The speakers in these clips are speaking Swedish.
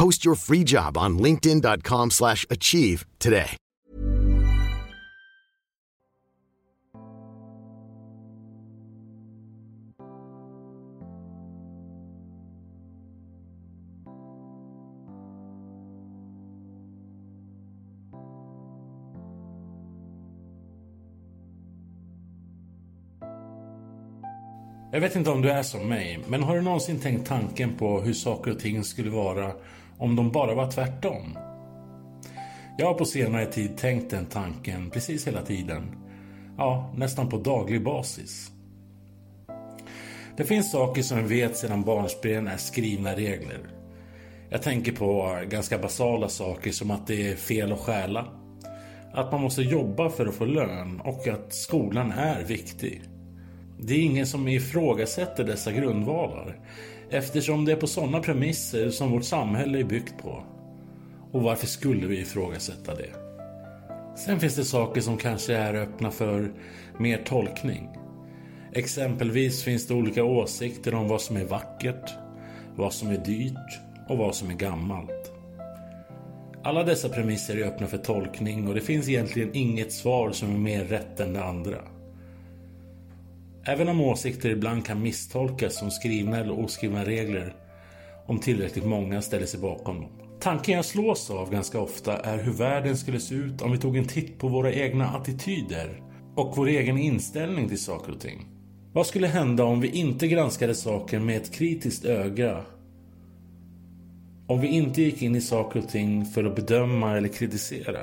Post your free job on linkedin.com slash achieve today. Jag vet inte om du är som mig, men har du någonsin tänkt tanken på hur saker och ting skulle vara om de bara var tvärtom? Jag har på senare tid tänkt den tanken precis hela tiden. Ja, nästan på daglig basis. Det finns saker som vi vet sedan barnsben är skrivna regler. Jag tänker på ganska basala saker som att det är fel att stjäla. Att man måste jobba för att få lön och att skolan är viktig. Det är ingen som ifrågasätter dessa grundvalar eftersom det är på sådana premisser som vårt samhälle är byggt på. Och varför skulle vi ifrågasätta det? Sen finns det saker som kanske är öppna för mer tolkning. Exempelvis finns det olika åsikter om vad som är vackert, vad som är dyrt och vad som är gammalt. Alla dessa premisser är öppna för tolkning och det finns egentligen inget svar som är mer rätt än det andra. Även om åsikter ibland kan misstolkas som skrivna eller oskrivna regler om tillräckligt många ställer sig bakom dem. Tanken jag slås av ganska ofta är hur världen skulle se ut om vi tog en titt på våra egna attityder och vår egen inställning till saker och ting. Vad skulle hända om vi inte granskade saker med ett kritiskt öga? Om vi inte gick in i saker och ting för att bedöma eller kritisera?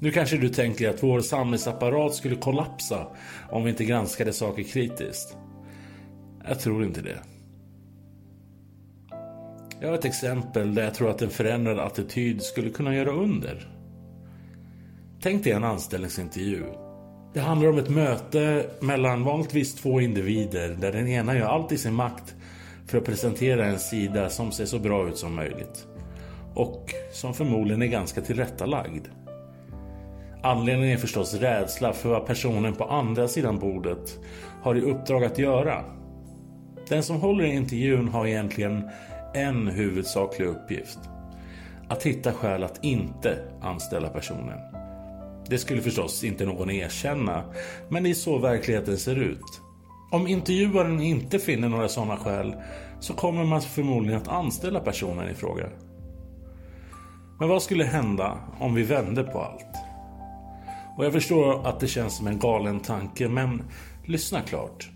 Nu kanske du tänker att vår samhällsapparat skulle kollapsa om vi inte granskade saker kritiskt. Jag tror inte det. Jag har ett exempel där jag tror att en förändrad attityd skulle kunna göra under. Tänk dig en anställningsintervju. Det handlar om ett möte mellan vanligtvis två individer där den ena gör allt i sin makt för att presentera en sida som ser så bra ut som möjligt. Och som förmodligen är ganska tillrättalagd. Anledningen är förstås rädsla för vad personen på andra sidan bordet har i uppdrag att göra. Den som håller i intervjun har egentligen en huvudsaklig uppgift. Att hitta skäl att inte anställa personen. Det skulle förstås inte någon erkänna, men det är så verkligheten ser ut. Om intervjuaren inte finner några sådana skäl så kommer man förmodligen att anställa personen i fråga. Men vad skulle hända om vi vände på allt? Och jag förstår att det känns som en galen tanke, men lyssna klart.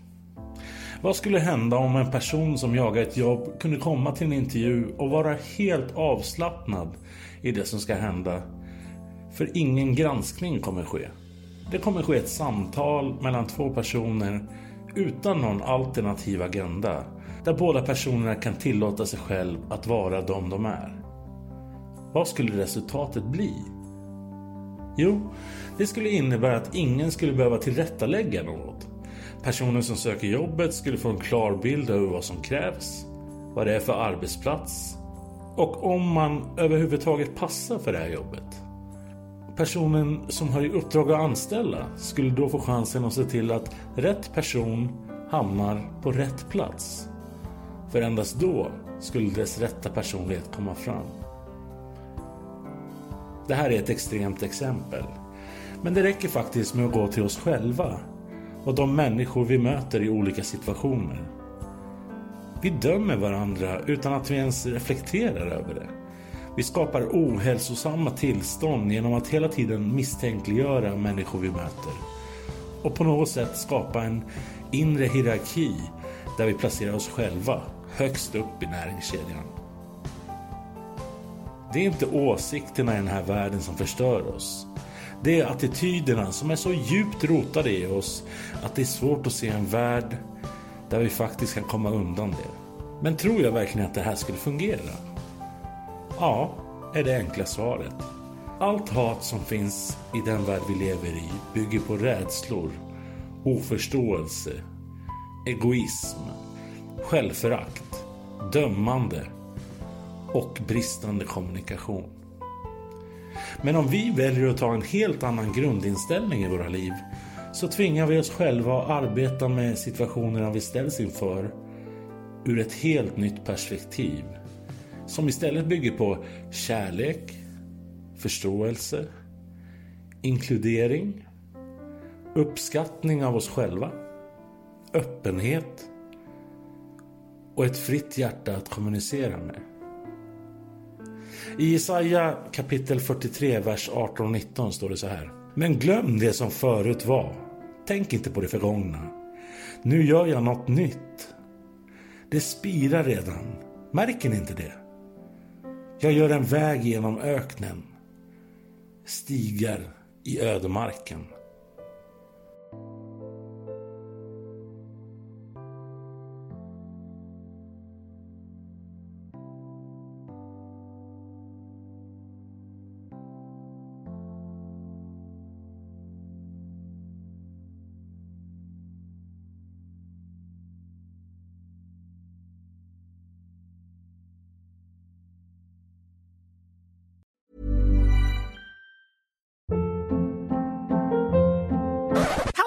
Vad skulle hända om en person som jagar ett jobb kunde komma till en intervju och vara helt avslappnad i det som ska hända? För ingen granskning kommer ske. Det kommer ske ett samtal mellan två personer utan någon alternativ agenda. Där båda personerna kan tillåta sig själv att vara de de är. Vad skulle resultatet bli? Jo, det skulle innebära att ingen skulle behöva tillrättalägga något. Personen som söker jobbet skulle få en klar bild över vad som krävs, vad det är för arbetsplats och om man överhuvudtaget passar för det här jobbet. Personen som har i uppdrag att anställa skulle då få chansen att se till att rätt person hamnar på rätt plats. För endast då skulle dess rätta personlighet komma fram. Det här är ett extremt exempel. Men det räcker faktiskt med att gå till oss själva och de människor vi möter i olika situationer. Vi dömer varandra utan att vi ens reflekterar över det. Vi skapar ohälsosamma tillstånd genom att hela tiden misstänkliggöra människor vi möter. Och på något sätt skapa en inre hierarki där vi placerar oss själva högst upp i näringskedjan. Det är inte åsikterna i den här världen som förstör oss. Det är attityderna som är så djupt rotade i oss att det är svårt att se en värld där vi faktiskt kan komma undan det. Men tror jag verkligen att det här skulle fungera? Ja, är det enkla svaret. Allt hat som finns i den värld vi lever i bygger på rädslor, oförståelse, egoism, självförakt, dömande och bristande kommunikation. Men om vi väljer att ta en helt annan grundinställning i våra liv så tvingar vi oss själva att arbeta med situationerna vi ställs inför ur ett helt nytt perspektiv som istället bygger på kärlek, förståelse, inkludering, uppskattning av oss själva, öppenhet och ett fritt hjärta att kommunicera med. I Jesaja kapitel 43, vers 18 och 19 står det så här. Men glöm det som förut var. Tänk inte på det förgångna. Nu gör jag något nytt. Det spirar redan. Märker ni inte det? Jag gör en väg genom öknen. Stigar i ödemarken.